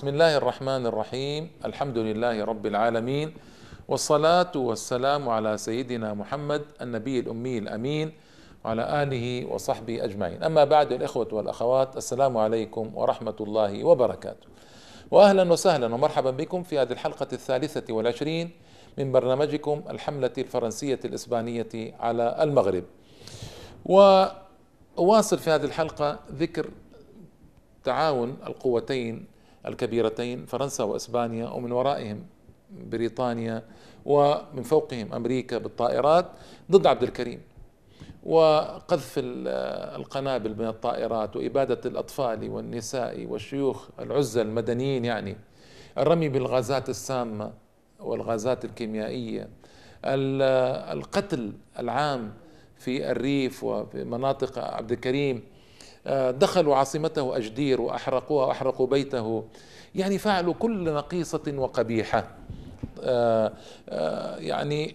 بسم الله الرحمن الرحيم الحمد لله رب العالمين والصلاة والسلام على سيدنا محمد النبي الأمي الأمين وعلى آله وصحبه أجمعين أما بعد الإخوة والأخوات السلام عليكم ورحمة الله وبركاته وأهلا وسهلا ومرحبا بكم في هذه الحلقة الثالثة والعشرين من برنامجكم الحملة الفرنسية الإسبانية على المغرب وأواصل في هذه الحلقة ذكر تعاون القوتين الكبيرتين فرنسا وإسبانيا ومن ورائهم بريطانيا ومن فوقهم أمريكا بالطائرات ضد عبد الكريم. وقذف القنابل من الطائرات وإبادة الأطفال والنساء والشيوخ العزل المدنيين يعني الرمي بالغازات السامة والغازات الكيميائية القتل العام في الريف وفي مناطق عبد الكريم دخلوا عاصمته أجدير وأحرقوها وأحرقوا بيته. يعني فعلوا كل نقيصة وقبيحة. آه، آه، يعني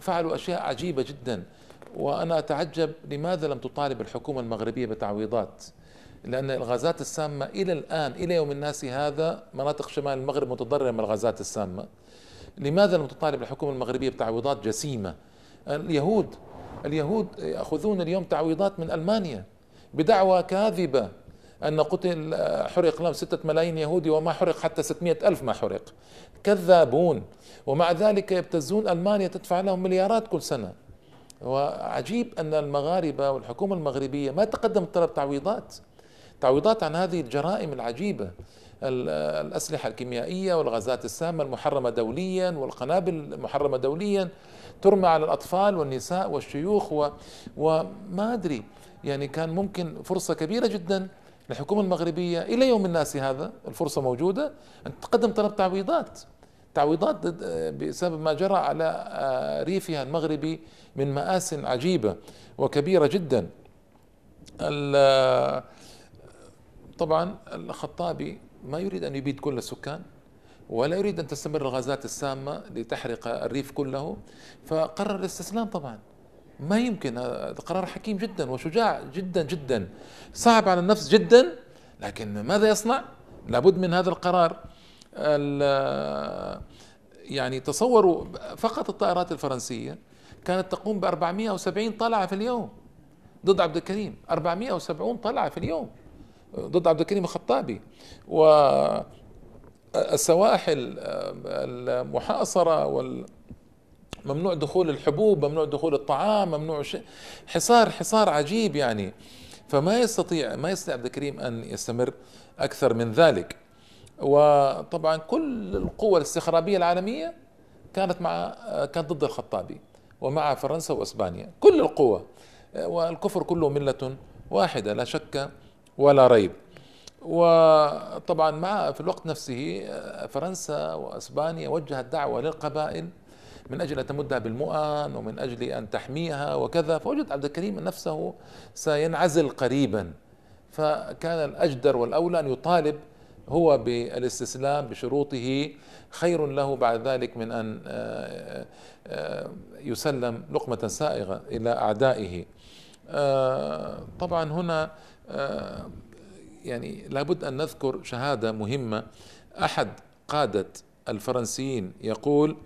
فعلوا أشياء عجيبة جدا. وأنا أتعجب لماذا لم تطالب الحكومة المغربية بتعويضات؟ لأن الغازات السامة إلى الآن إلى يوم الناس هذا مناطق شمال المغرب متضررة من الغازات السامة. لماذا لم تطالب الحكومة المغربية بتعويضات جسيمة؟ اليهود اليهود يأخذون اليوم تعويضات من ألمانيا. بدعوى كاذبة أن قتل حرق لهم ستة ملايين يهودي وما حرق حتى ستمائة ألف ما حرق. كذابون. ومع ذلك يبتزون ألمانيا تدفع لهم مليارات كل سنة. وعجيب أن المغاربة والحكومة المغربية ما تقدمت طلب تعويضات. تعويضات عن هذه الجرائم العجيبة. الأسلحة الكيميائية والغازات السامة المحرمة دوليا والقنابل المحرمة دوليا ترمى على الأطفال والنساء والشيوخ و... وما أدري. يعني كان ممكن فرصة كبيرة جدا للحكومة المغربية إلى يوم الناس هذا الفرصة موجودة. أن تقدم طلب تعويضات. تعويضات بسبب ما جرى على آه، ريفها المغربي من مآس عجيبة وكبيرة جدا. طبعا الخطابي ما يريد أن يبيد كل السكان ولا يريد أن تستمر الغازات السامة لتحرق الريف كله. فقرر الاستسلام طبعا. ما يمكن هذا قرار حكيم جدا وشجاع جدا جدا. صعب على النفس جدا لكن ماذا يصنع؟ لابد من هذا القرار. يعني تصوروا فقط الطائرات الفرنسية كانت تقوم ب 470 طلعة في اليوم. ضد عبد الكريم 470 طلعة في اليوم. ضد عبد الكريم الخطابي. والسواحل المحاصرة وال ممنوع دخول الحبوب ممنوع دخول الطعام ممنوع شيء. حصار حصار عجيب يعني. فما يستطيع ما يستطيع عبد الكريم أن يستمر أكثر من ذلك. وطبعا كل القوى الاستخرابية العالمية كانت مع كانت ضد الخطابي ومع فرنسا وإسبانيا. كل القوى. والكفر كله ملة واحدة لا شك ولا ريب. وطبعا مع في الوقت نفسه فرنسا وإسبانيا وجهت دعوة للقبائل من أجل أن تمدها بالمؤن ومن أجل أن تحميها وكذا. فوجد عبد الكريم نفسه سينعزل قريبا. فكان الأجدر والأولى أن يطالب هو بالاستسلام بشروطه. خير له بعد ذلك من أن آه، آه، يسلم لقمة سائغة إلى أعدائه. آه، طبعا هنا يعني لابد أن نذكر شهادة مهمة. أحد قادة الفرنسيين يقول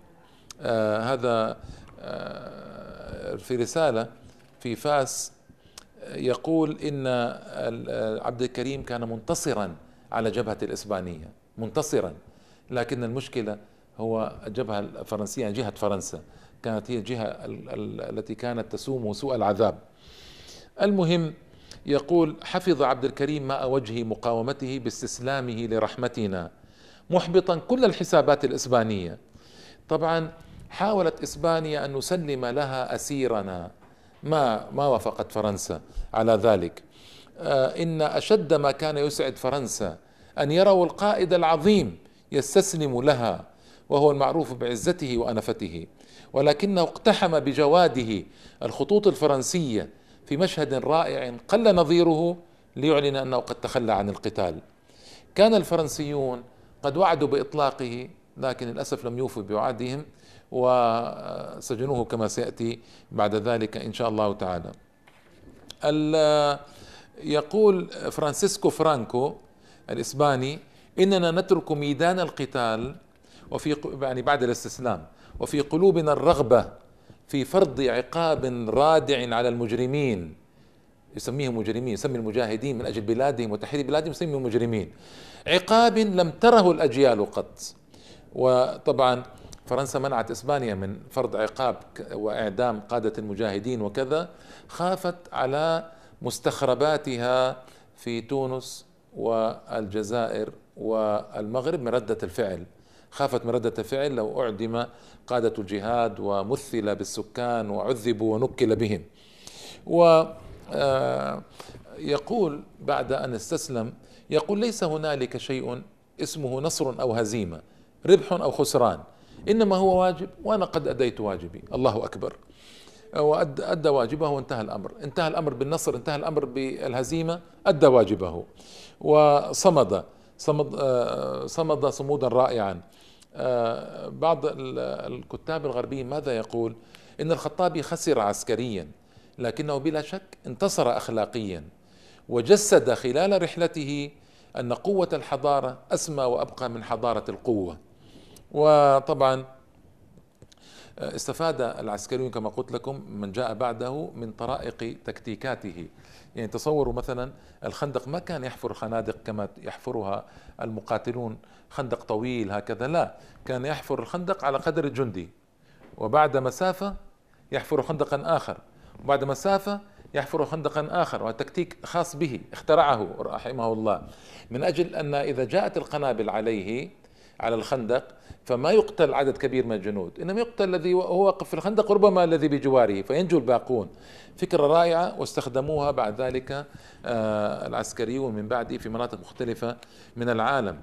هذا آه في رسالة في فاس يقول إن عبد الكريم كان منتصرا على جبهة الإسبانية منتصرا. لكن المشكلة هو الجبهة الفرنسية جهة فرنسا. كانت هي الجهة التي كانت تسوم سوء العذاب. المهم يقول حفظ عبد الكريم ماء وجه مقاومته باستسلامه لرحمتنا محبطا كل الحسابات الإسبانية. طبعا حاولت إسبانيا أن نسلم لها أسيرنا. ما ما وافقت فرنسا على ذلك. آه، إن أشد ما كان يسعد فرنسا أن يروا القائد العظيم يستسلم لها وهو المعروف بعزته وأنفته. ولكنه اقتحم بجواده الخطوط الفرنسية في مشهد رائع قل نظيره ليعلن أنه قد تخلى عن القتال. كان الفرنسيون قد وعدوا بإطلاقه لكن للأسف لم يوفوا بوعدهم. وسجنوه كما سيأتي بعد ذلك إن شاء الله تعالى. يقول فرانسيسكو فرانكو الإسباني إننا نترك ميدان القتال وفي يعني بعد الاستسلام وفي قلوبنا الرغبة في فرض عقاب رادع على المجرمين. يسميهم مجرمين يسمي المجاهدين من أجل بلادهم وتحرير بلادهم يسميهم مجرمين. عقاب لم تره الأجيال قط. وطبعا فرنسا منعت إسبانيا من فرض عقاب وإعدام قادة المجاهدين وكذا خافت على مستخرباتها في تونس والجزائر والمغرب من ردة الفعل. خافت من ردة الفعل لو أعدم قادة الجهاد ومثل بالسكان وعذبوا ونكل بهم. ويقول آه، بعد أن استسلم يقول ليس هنالك شيء اسمه نصر أو هزيمة ربح أو خسران. إنما هو واجب وأنا قد أديت واجبي. الله أكبر. وأدى واجبه وانتهى الأمر. انتهى الأمر بالنصر انتهى الأمر بالهزيمة أدى واجبه وصمد صمد آه، صمد صمودا رائعا. آه، بعض الكتاب الغربيين ماذا يقول؟ إن الخطابي خسر عسكريا لكنه بلا شك انتصر اخلاقيا وجسد خلال رحلته أن قوة الحضارة أسمى وأبقى من حضارة القوة. وطبعا آه، استفاد العسكريون كما قلت لكم من جاء بعده من طرائق تكتيكاته. يعني تصوروا مثلا الخندق ما كان يحفر خنادق كما يحفرها المقاتلون خندق طويل هكذا لا كان يحفر الخندق على قدر الجندي وبعد مسافة يحفر خندقا آخر. وبعد مسافة يحفر خندقا آخر وتكتيك خاص به اخترعه رحمه الله. من أجل أن إذا جاءت القنابل عليه على الخندق فما يقتل عدد كبير من الجنود إنما يقتل الذي هو واقف في الخندق ربما الذي بجواره فينجو الباقون. فكرة رائعة واستخدموها بعد ذلك آه، العسكريون من بعده في مناطق مختلفة من العالم.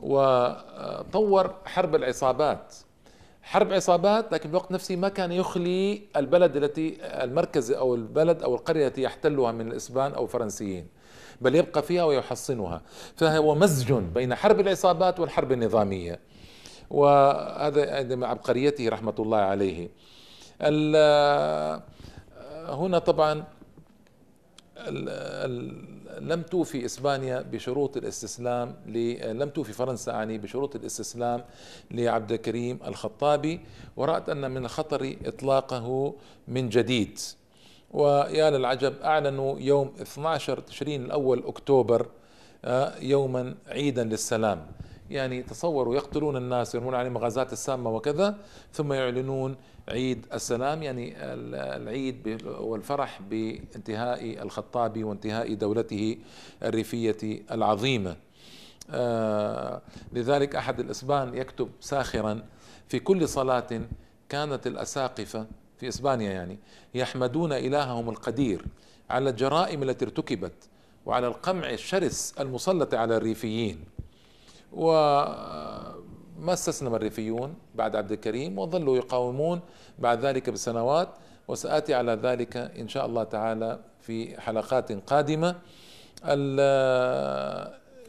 وطور حرب العصابات. حرب عصابات لكن الوقت نفسه ما كان يخلي البلد التي المركز أو البلد أو القرية التي يحتلها من الإسبان أو الفرنسيين. بل يبقى فيها ويحصنها. فهو مزج بين حرب العصابات والحرب النظامية. وهذا من عبقريته رحمة الله عليه. هنا طبعا لم توفي إسبانيا بشروط الاستسلام لم توفي فرنسا يعني بشروط الاستسلام لعبد الكريم الخطابي. ورأت أن من الخطر إطلاقه من جديد. ويا للعجب أعلنوا يوم 12 تشرين الأول أكتوبر آه، يوما عيدا للسلام. يعني تصوروا يقتلون الناس يرمون عليهم غازات السامة وكذا ثم يعلنون عيد السلام يعني العيد والفرح بانتهاء الخطابي وانتهاء دولته الريفية العظيمة. آه لذلك أحد الإسبان يكتب ساخرا في كل صلاة كانت الأساقفة في إسبانيا يعني يحمدون إلههم القدير على الجرائم التي ارتكبت وعلى القمع الشرس المسلط على الريفيين. وما استسلم الريفيون بعد عبد الكريم وظلوا يقاومون بعد ذلك بسنوات وسآتي على ذلك إن شاء الله تعالى في حلقات قادمة.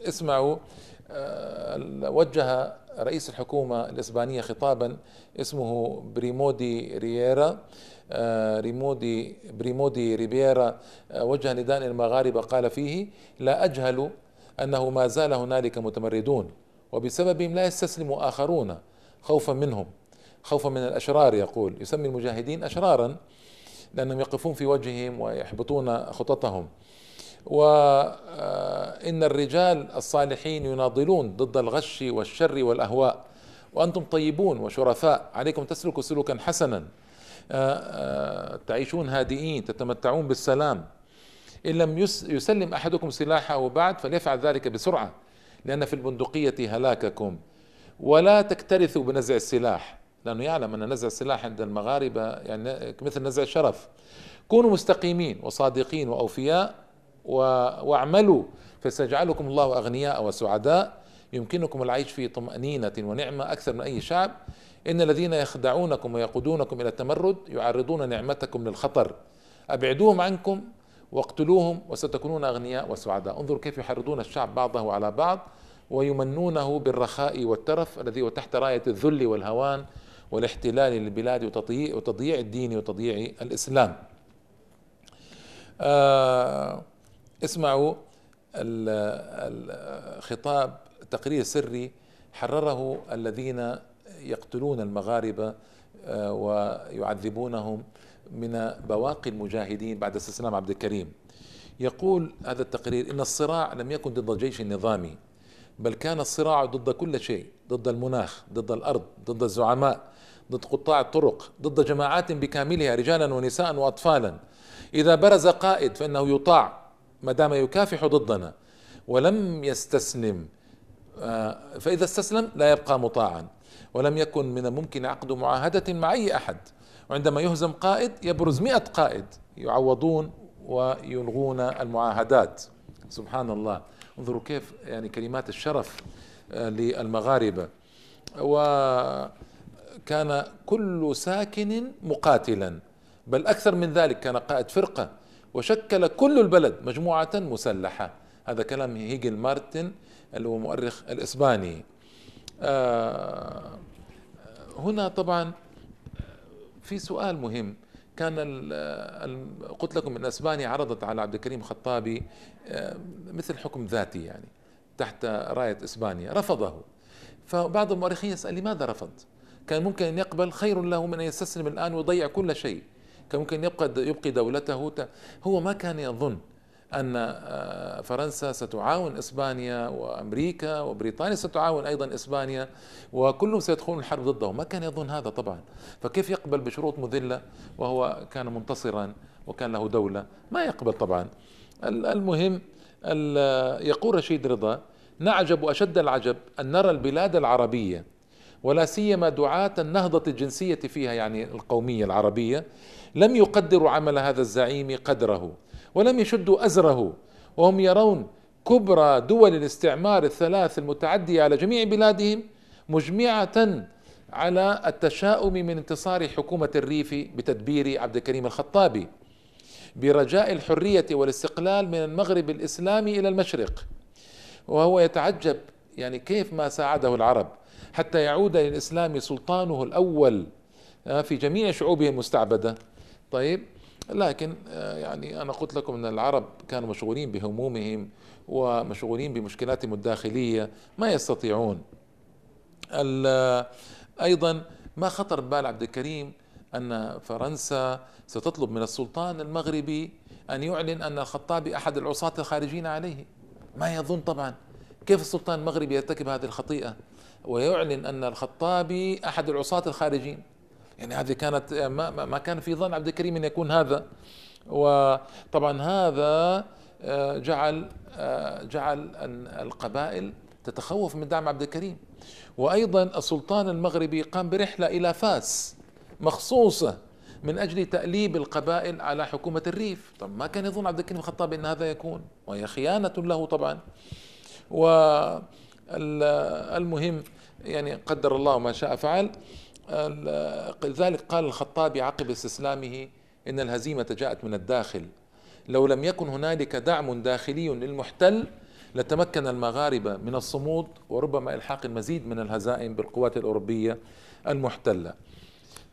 اسمعوا وجه رئيس الحكومة الإسبانية خطابا اسمه بريمو دي ريفيرا. ريمو دي بريمو دي ريبيرا وجه نداء المغاربة قال فيه لا أجهل أنه ما زال هنالك متمردون وبسببهم لا يستسلم آخرون خوفا منهم خوفا من الأشرار. يقول يسمي المجاهدين اشرارا لأنهم يقفون في وجههم ويحبطون خططهم. وان الرجال الصالحين يناضلون ضد الغش والشر والأهواء. وأنتم طيبون وشرفاء. عليكم تسلكوا سلوكا حسنا. تعيشون هادئين تتمتعون بالسلام. إن لم يسلم أحدكم سلاحه بعد فليفعل ذلك بسرعة لأن في البندقية هلاككم. ولا تكترثوا بنزع السلاح لأنه يعلم أن نزع السلاح عند المغاربة يعني مثل نزع الشرف. كونوا مستقيمين وصادقين وأوفياء. واعملوا. فسيجعلكم الله أغنياء وسعداء. يمكنكم العيش في طمأنينة ونعمة أكثر من أي شعب. إن الذين يخدعونكم ويقودونكم إلى التمرد يعرضون نعمتكم للخطر. أبعدوهم عنكم واقتلوهم وستكونون أغنياء وسعداء. انظروا كيف يحرضون الشعب بعضه على بعض ويمنونه بالرخاء والترف الذي هو تحت راية الذل والهوان والاحتلال للبلاد وتضييع, الدين وتضييع الإسلام. آه اسمعوا الخطاب تقرير سري حرره الذين يقتلون المغاربة آه، ويعذبونهم من بواقي المجاهدين بعد استسلام عبد الكريم. يقول هذا التقرير إن الصراع لم يكن ضد الجيش النظامي بل كان الصراع ضد كل شيء ضد المناخ ضد الأرض ضد الزعماء ضد قطاع الطرق ضد جماعات بكاملها رجالا ونساء واطفالا. إذا برز قائد فإنه يطاع. ما دام يكافح ضدنا ولم يستسلم آه، فإذا استسلم لا يبقى مطاعا. ولم يكن من الممكن عقد معاهدة مع أي أحد. وعندما يهزم قائد يبرز مئة قائد يعوضون ويلغون المعاهدات. سبحان الله. انظروا كيف يعني كلمات الشرف آه، للمغاربة. وكان كل ساكن مقاتلا. بل أكثر من ذلك كان قائد فرقة. وشكل كل البلد مجموعة مسلحة. هذا كلام هيجل مارتن اللي هو مؤرخ الإسباني. آه، هنا طبعا في سؤال مهم. كان قلت لكم إن إسبانيا عرضت على عبد الكريم الخطابي آه، مثل حكم ذاتي يعني تحت راية إسبانيا. رفضه. فبعض المؤرخين يسأل لماذا رفض؟ كان ممكن أن يقبل خير له من أن يستسلم الآن ويضيع كل شيء. كان ممكن يبقى يبقي دولته هو ما كان يظن أن آه، فرنسا ستعاون إسبانيا وأمريكا وبريطانيا ستعاون أيضا إسبانيا وكلهم سيدخلون الحرب ضده ما كان يظن هذا طبعا. فكيف يقبل بشروط مذلة وهو كان منتصرا وكان له دولة؟ ما يقبل طبعا. المهم يقول رشيد رضا نعجب أشد العجب أن نرى البلاد العربية ولا سيما دعاة النهضة الجنسية فيها يعني القومية العربية لم يقدروا عمل هذا الزعيم قدره ولم يشدوا أزره وهم يرون كبرى دول الاستعمار الثلاث المتعدية على جميع بلادهم مجمعة على التشاؤم من انتصار حكومة الريف بتدبير عبد الكريم الخطابي برجاء الحرية والاستقلال من المغرب الإسلامي إلى المشرق. وهو يتعجب يعني كيف ما ساعده العرب حتى يعود للإسلام سلطانه الأول آه، في جميع شعوبه المستعبدة طيب لكن آه، يعني أنا قلت لكم أن العرب كانوا مشغولين بهمومهم ومشغولين بمشكلاتهم الداخلية ما يستطيعون. أيضا ما خطر ببال عبد الكريم أن فرنسا ستطلب من السلطان المغربي أن يعلن أن الخطابي أحد العصاة الخارجين عليه. ما يظن طبعا. كيف السلطان المغربي يرتكب هذه الخطيئة؟ ويعلن أن الخطابي أحد العصاة الخارجين. يعني هذه كانت ما, ما كان في ظن عبد الكريم إن يكون هذا. وطبعا هذا آه، جعل آه، جعل القبائل تتخوف من دعم عبد الكريم. وأيضا السلطان المغربي قام برحلة إلى فاس مخصوصة من أجل تأليب القبائل على حكومة الريف. طب ما كان يظن عبد الكريم الخطاب إن هذا يكون؟ وهي خيانة له طبعا. والمهم يعني قدر الله ما شاء فعل. لذلك قال الخطابي عقب استسلامه إن الهزيمة جاءت من الداخل لو لم يكن هنالك دعم داخلي للمحتل لتمكن المغاربة من الصمود وربما إلحاق المزيد من الهزائم بالقوات الأوروبية المحتلة.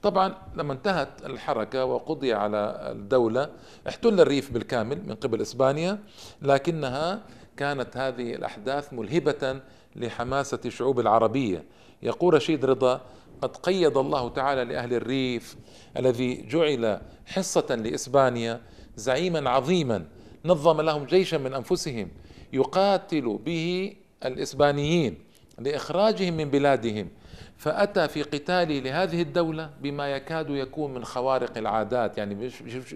طبعا لما انتهت الحركة وقضي على الدولة احتل الريف بالكامل من قبل إسبانيا لكنها كانت هذه الأحداث ملهبة لحماسة الشعوب العربية يقول رشيد رضا قد قيد الله تعالى لأهل الريف الذي جعل حصة لإسبانيا زعيما عظيما نظم لهم جيشا من أنفسهم يقاتل به الإسبانيين لإخراجهم من بلادهم. فأتى في قتاله لهذه الدولة بما يكاد يكون من خوارق العادات يعني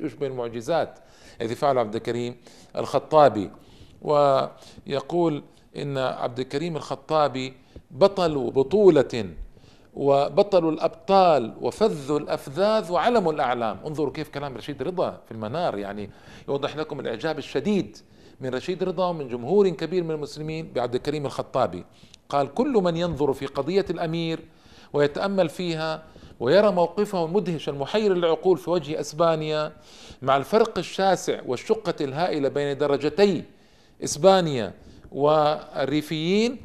يشبه المعجزات الذي فعل عبد الكريم الخطابي. ويقول إن عبد الكريم الخطابي بطل بطولة وبطلوا الأبطال وفذوا الأفذاذ وعلموا الأعلام. انظروا كيف كلام رشيد رضا في المنار يعني يوضح لكم الإعجاب الشديد من رشيد رضا ومن جمهور كبير من المسلمين بعبد الكريم الخطابي. قال كل من ينظر في قضية الأمير ويتأمل فيها ويرى موقفه المدهش المحير العقول في وجه إسبانيا مع الفرق الشاسع والشقة الهائلة بين درجتي إسبانيا والريفيين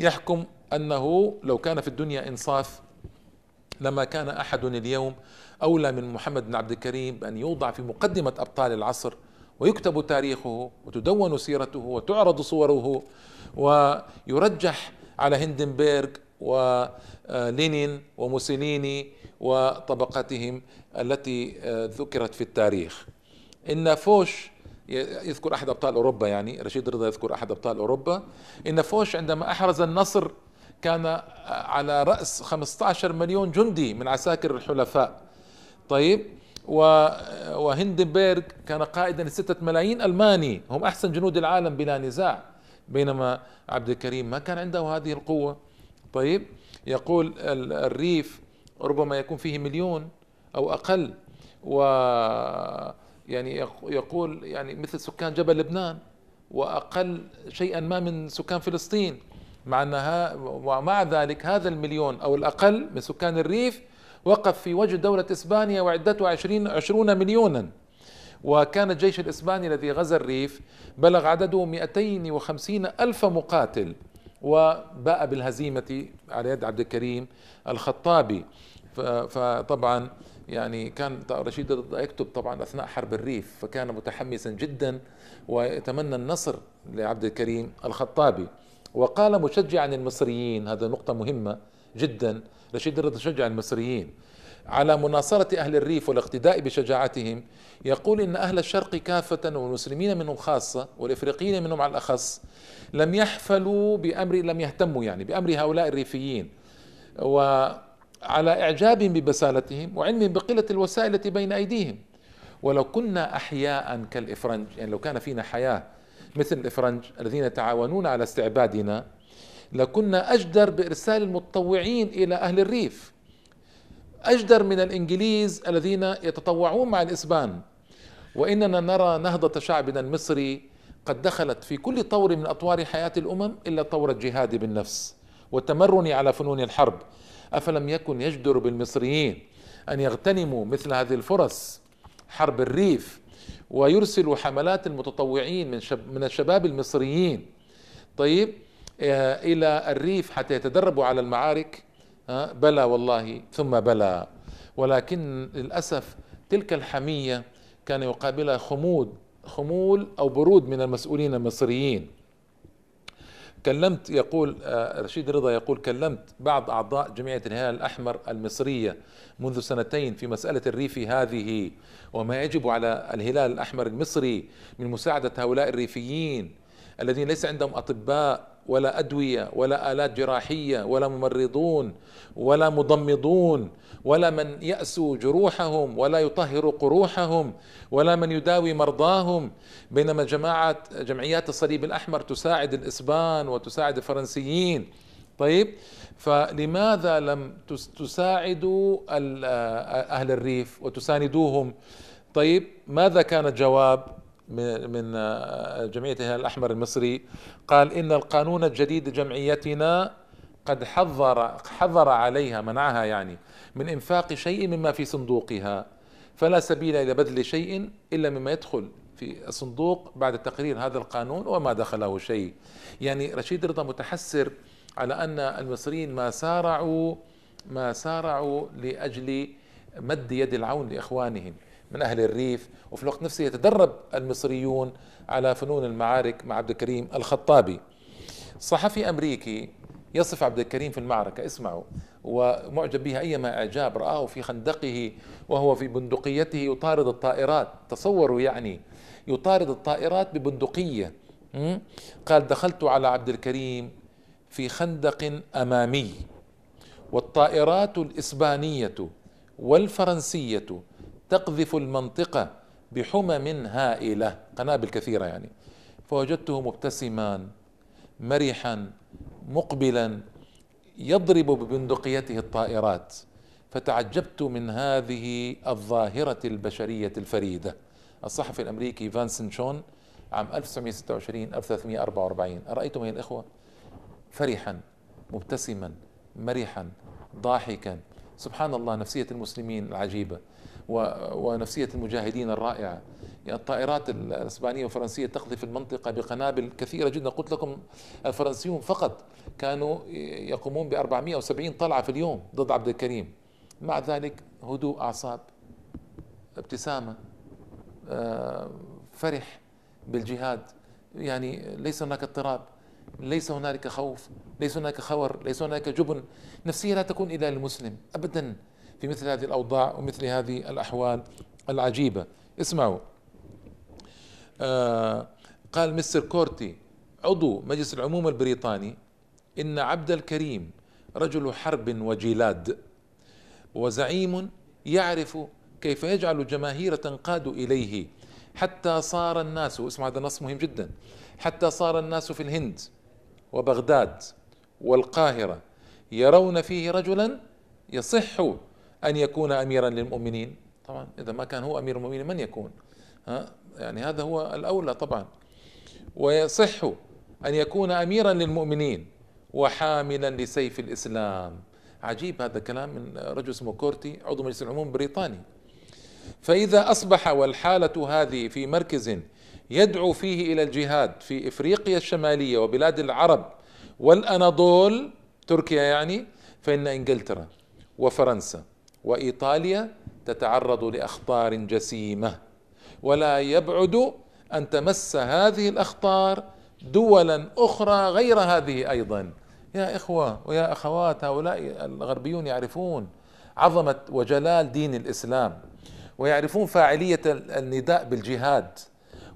يحكم أنه لو كان في الدنيا إنصاف لما كان أحد اليوم أولى من محمد بن عبد الكريم بأن يوضع في مقدمة أبطال العصر ويكتب تاريخه وتدون سيرته وتعرض صوره ويرجح على هندنبرغ ولينين وموسوليني وطبقتهم التي ذكرت في التاريخ. إن فوش يذكر أحد أبطال أوروبا يعني رشيد رضا يذكر أحد أبطال أوروبا. إن فوش عندما أحرز النصر كان على رأس 15 مليون جندي من عساكر الحلفاء. طيب وهندنبرغ كان قائدا لستة ملايين ألماني. هم أحسن جنود العالم بلا نزاع بينما عبد الكريم ما كان عنده هذه القوة. طيب يقول الريف ربما يكون فيه مليون أو أقل و يعني يقول يعني مثل سكان جبل لبنان وأقل شيئا ما من سكان فلسطين. مع أنها ومع ذلك هذا المليون أو الأقل من سكان الريف وقف في وجه دولة إسبانيا وعدته عشرين عشرون مليونا. وكان الجيش الإسباني الذي غزا الريف بلغ عدده 250 ألف مقاتل وباء بالهزيمة على يد عبد الكريم الخطابي. فطبعا يعني كان رشيد يكتب طبعا أثناء حرب الريف فكان متحمسا جدا ويتمنى النصر لعبد الكريم الخطابي. وقال مشجعا المصريين هذا نقطة مهمة جدا رشيد الرضا شجع المصريين. على مناصرة أهل الريف والاقتداء بشجاعتهم يقول إن أهل الشرق كافة والمسلمين منهم خاصة والإفريقيين منهم على الأخص لم يحفلوا بأمر لم يهتموا يعني بأمر هؤلاء الريفيين. وعلى إعجاب ببسالتهم وعلم بقلة الوسائل التي بين أيديهم. ولو كنا أحياء كالإفرنج يعني لو كان فينا حياة مثل الإفرنج الذين يتعاونون على استعبادنا لكنا أجدر بإرسال المتطوعين إلى أهل الريف. أجدر من الإنجليز الذين يتطوعون مع الإسبان. وإننا نرى نهضة شعبنا المصري قد دخلت في كل طور من أطوار حياة الأمم إلا طور الجهاد بالنفس والتمرن على فنون الحرب. أفلم يكن يجدر بالمصريين أن يغتنموا مثل هذه الفرص حرب الريف ويرسلوا حملات المتطوعين من شب من الشباب المصريين. طيب آه، إلى الريف حتى يتدربوا على المعارك. آه، بلى والله ثم بلى. ولكن للأسف تلك الحمية كان يقابلها خمود خمول أو برود من المسؤولين المصريين. كلمت يقول آه، رشيد رضا يقول كلمت بعض أعضاء جمعية الهلال الأحمر المصرية منذ سنتين في مسألة الريف هذه وما يجب على الهلال الأحمر المصري من مساعدة هؤلاء الريفيين الذين ليس عندهم أطباء ولا أدوية ولا آلات جراحية ولا ممرضون ولا مضمضون ولا من ياسو جروحهم ولا يطهر قروحهم ولا من يداوي مرضاهم. بينما جماعة جمعيات الصليب الأحمر تساعد الإسبان وتساعد الفرنسيين. طيب فلماذا لم تساعدوا أهل الريف وتساندوهم؟ طيب ماذا كان الجواب؟ من آه، جمعية الهلال الأحمر المصري قال إن القانون الجديد لجمعيتنا قد حظر حظر عليها منعها يعني من إنفاق شيء مما في صندوقها. فلا سبيل إلى بذل شيء إلا مما يدخل في الصندوق بعد تقرير هذا القانون وما دخله شيء. يعني رشيد رضا متحسر على أن المصريين ما سارعوا ما سارعوا لأجل مد يد العون لإخوانهم من أهل الريف وفي الوقت نفسه يتدرب المصريون على فنون المعارك مع عبد الكريم الخطابي. صحفي أمريكي يصف عبد الكريم في المعركة اسمعوا ومعجب بها أيما إعجاب رآه في خندقه وهو في بندقيته يطارد الطائرات. تصوروا يعني يطارد الطائرات ببندقية قال دخلت على عبد الكريم في خندق أمامي والطائرات الإسبانية والفرنسية تقذف المنطقة بحمم هائلة قنابل كثيرة يعني. فوجدته مبتسما مرحا مقبلا يضرب ببندقيته الطائرات. فتعجبت من هذه الظاهرة البشرية الفريدة. الصحفي الأمريكي فانسن شون عام 1926 1344 أرأيتم يا الإخوة؟ فرحا مبتسما مرحا ضاحكا. سبحان الله نفسية المسلمين العجيبة ونفسية المجاهدين الرائعة. يعني الطائرات الإسبانية والفرنسية تقذف المنطقة بقنابل كثيرة جدا. قلت لكم الفرنسيون فقط كانوا يقومون ب 470 طلعة في اليوم ضد عبد الكريم. مع ذلك هدوء أعصاب ابتسامة آه، فرح بالجهاد. يعني ليس هناك اضطراب. ليس هنالك خوف ليس هناك خور ليس هناك جبن. نفسية لا تكون إلا للمسلم أبدا. في مثل هذه الأوضاع ومثل هذه الأحوال العجيبة. اسمعوا. آه قال مستر كورتي عضو مجلس العموم البريطاني إن عبد الكريم رجل حرب وجلاد وزعيم يعرف كيف يجعل الجماهير تنقاد إليه حتى صار الناس اسمع هذا نص مهم جدا حتى صار الناس في الهند وبغداد والقاهرة يرون فيه رجلا يصح أن يكون أميرا للمؤمنين. طبعا إذا ما كان هو أمير المؤمنين من يكون؟ ها؟ يعني هذا هو الأولى طبعا. ويصح أن يكون أميرا للمؤمنين وحاملا لسيف الإسلام. عجيب هذا كلام من رجل اسمه كورتي عضو مجلس العموم بريطاني فإذا أصبح والحالة هذه في مركز يدعو فيه إلى الجهاد في إفريقيا الشمالية وبلاد العرب والأناضول تركيا يعني فإن إنجلترا وفرنسا وإيطاليا تتعرض لأخطار جسيمة. ولا يبعد أن تمس هذه الأخطار دولا أخرى غير هذه أيضا. يا إخوة ويا أخوات هؤلاء الغربيون يعرفون عظمة وجلال دين الإسلام ويعرفون فاعلية النداء بالجهاد.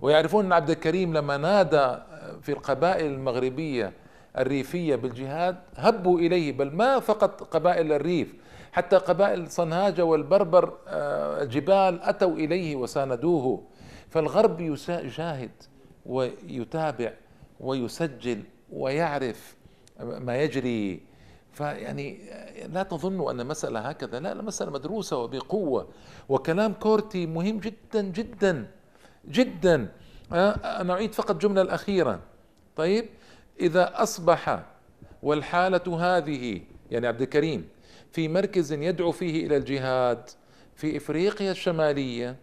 ويعرفون أن عبد الكريم لما نادى في القبائل المغربية الريفية بالجهاد هبوا إليه بل ما فقط قبائل الريف حتى قبائل صنهاجة والبربر آه، الجبال أتوا إليه وساندوه. فالغرب يشاهد ويتابع ويسجل ويعرف ما يجري. فيعني لا تظنوا أن مسألة هكذا لا مسألة مدروسة وبقوة. وكلام كورتي مهم جدا جدا. جدا. آه، أنا اعيد فقط جملة الأخيرة. طيب إذا أصبح والحالة هذه يعني عبد الكريم في مركز يدعو فيه إلى الجهاد في إفريقيا الشمالية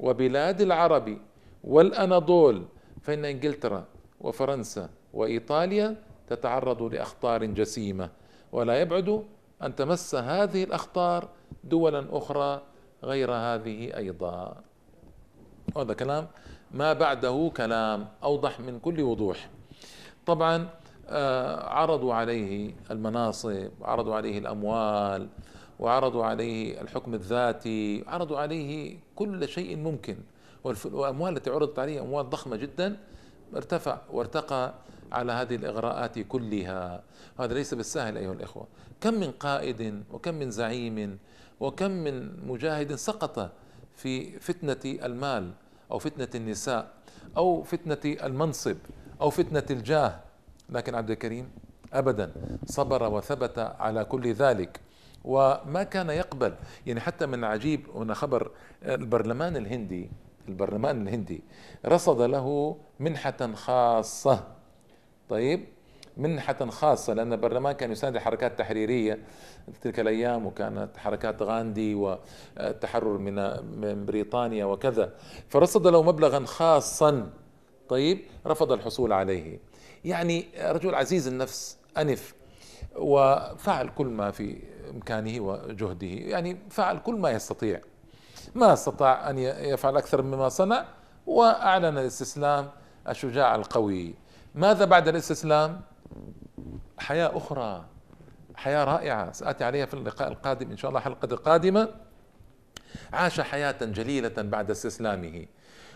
وبلاد العرب والأناضول فإن إنجلترا وفرنسا وإيطاليا تتعرض لأخطار جسيمة. ولا يبعد أن تمس هذه الأخطار دولا أخرى غير هذه أيضا. هذا كلام. ما بعده كلام أوضح من كل وضوح. طبعا آه، عرضوا عليه المناصب عرضوا عليه الأموال وعرضوا عليه الحكم الذاتي عرضوا عليه كل شيء ممكن. والاموال التي عرضت عليه أموال ضخمة جدا. ارتفع وارتقى على هذه الإغراءات كلها. هذا ليس بالسهل أيها الإخوة. كم من قائد وكم من زعيم وكم من مجاهد سقط في فتنة المال أو فتنة النساء أو فتنة المنصب أو فتنة الجاه. لكن عبد الكريم ابدا صبر وثبت على كل ذلك وما كان يقبل. يعني حتى من عجيب هنا خبر البرلمان الهندي البرلمان الهندي رصد له منحة خاصة. طيب منحة خاصة لأن البرلمان كان يساند الحركات التحريرية تلك الأيام وكانت حركات غاندي والتحرر من من بريطانيا وكذا. فرصد له مبلغا خاصا. طيب رفض الحصول عليه. يعني رجل عزيز النفس أنف وفعل كل ما في إمكانه وجهده. يعني فعل كل ما يستطيع. ما استطاع أن يفعل أكثر مما صنع وأعلن الاستسلام الشجاع القوي. ماذا بعد الاستسلام؟ حياة أخرى حياة رائعة. سآتي عليها في اللقاء القادم إن شاء الله الحلقة القادمة عاش حياة جليلة بعد استسلامه.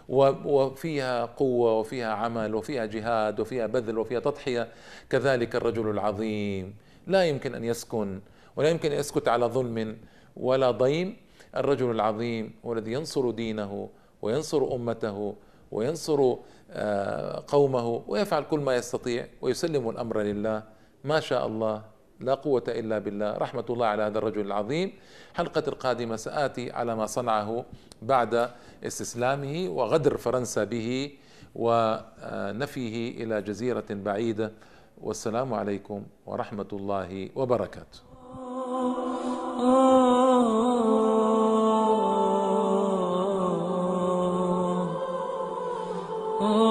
وفيها قوة وفيها عمل وفيها جهاد وفيها بذل وفيها تضحية. كذلك الرجل العظيم. لا يمكن أن يسكن ولا يمكن أن يسكت على ظلم ولا ضيم. الرجل العظيم هو الذي ينصر دينه وينصر أمته وينصر آه، قومه ويفعل كل ما يستطيع ويسلم الأمر لله. ما شاء الله لا قوة إلا بالله. رحمة الله على هذا الرجل العظيم. حلقة القادمة سآتي على ما صنعه بعد استسلامه وغدر فرنسا به ونفيه إلى جزيرة بعيدة. والسلام عليكم ورحمة الله وبركاته. Oh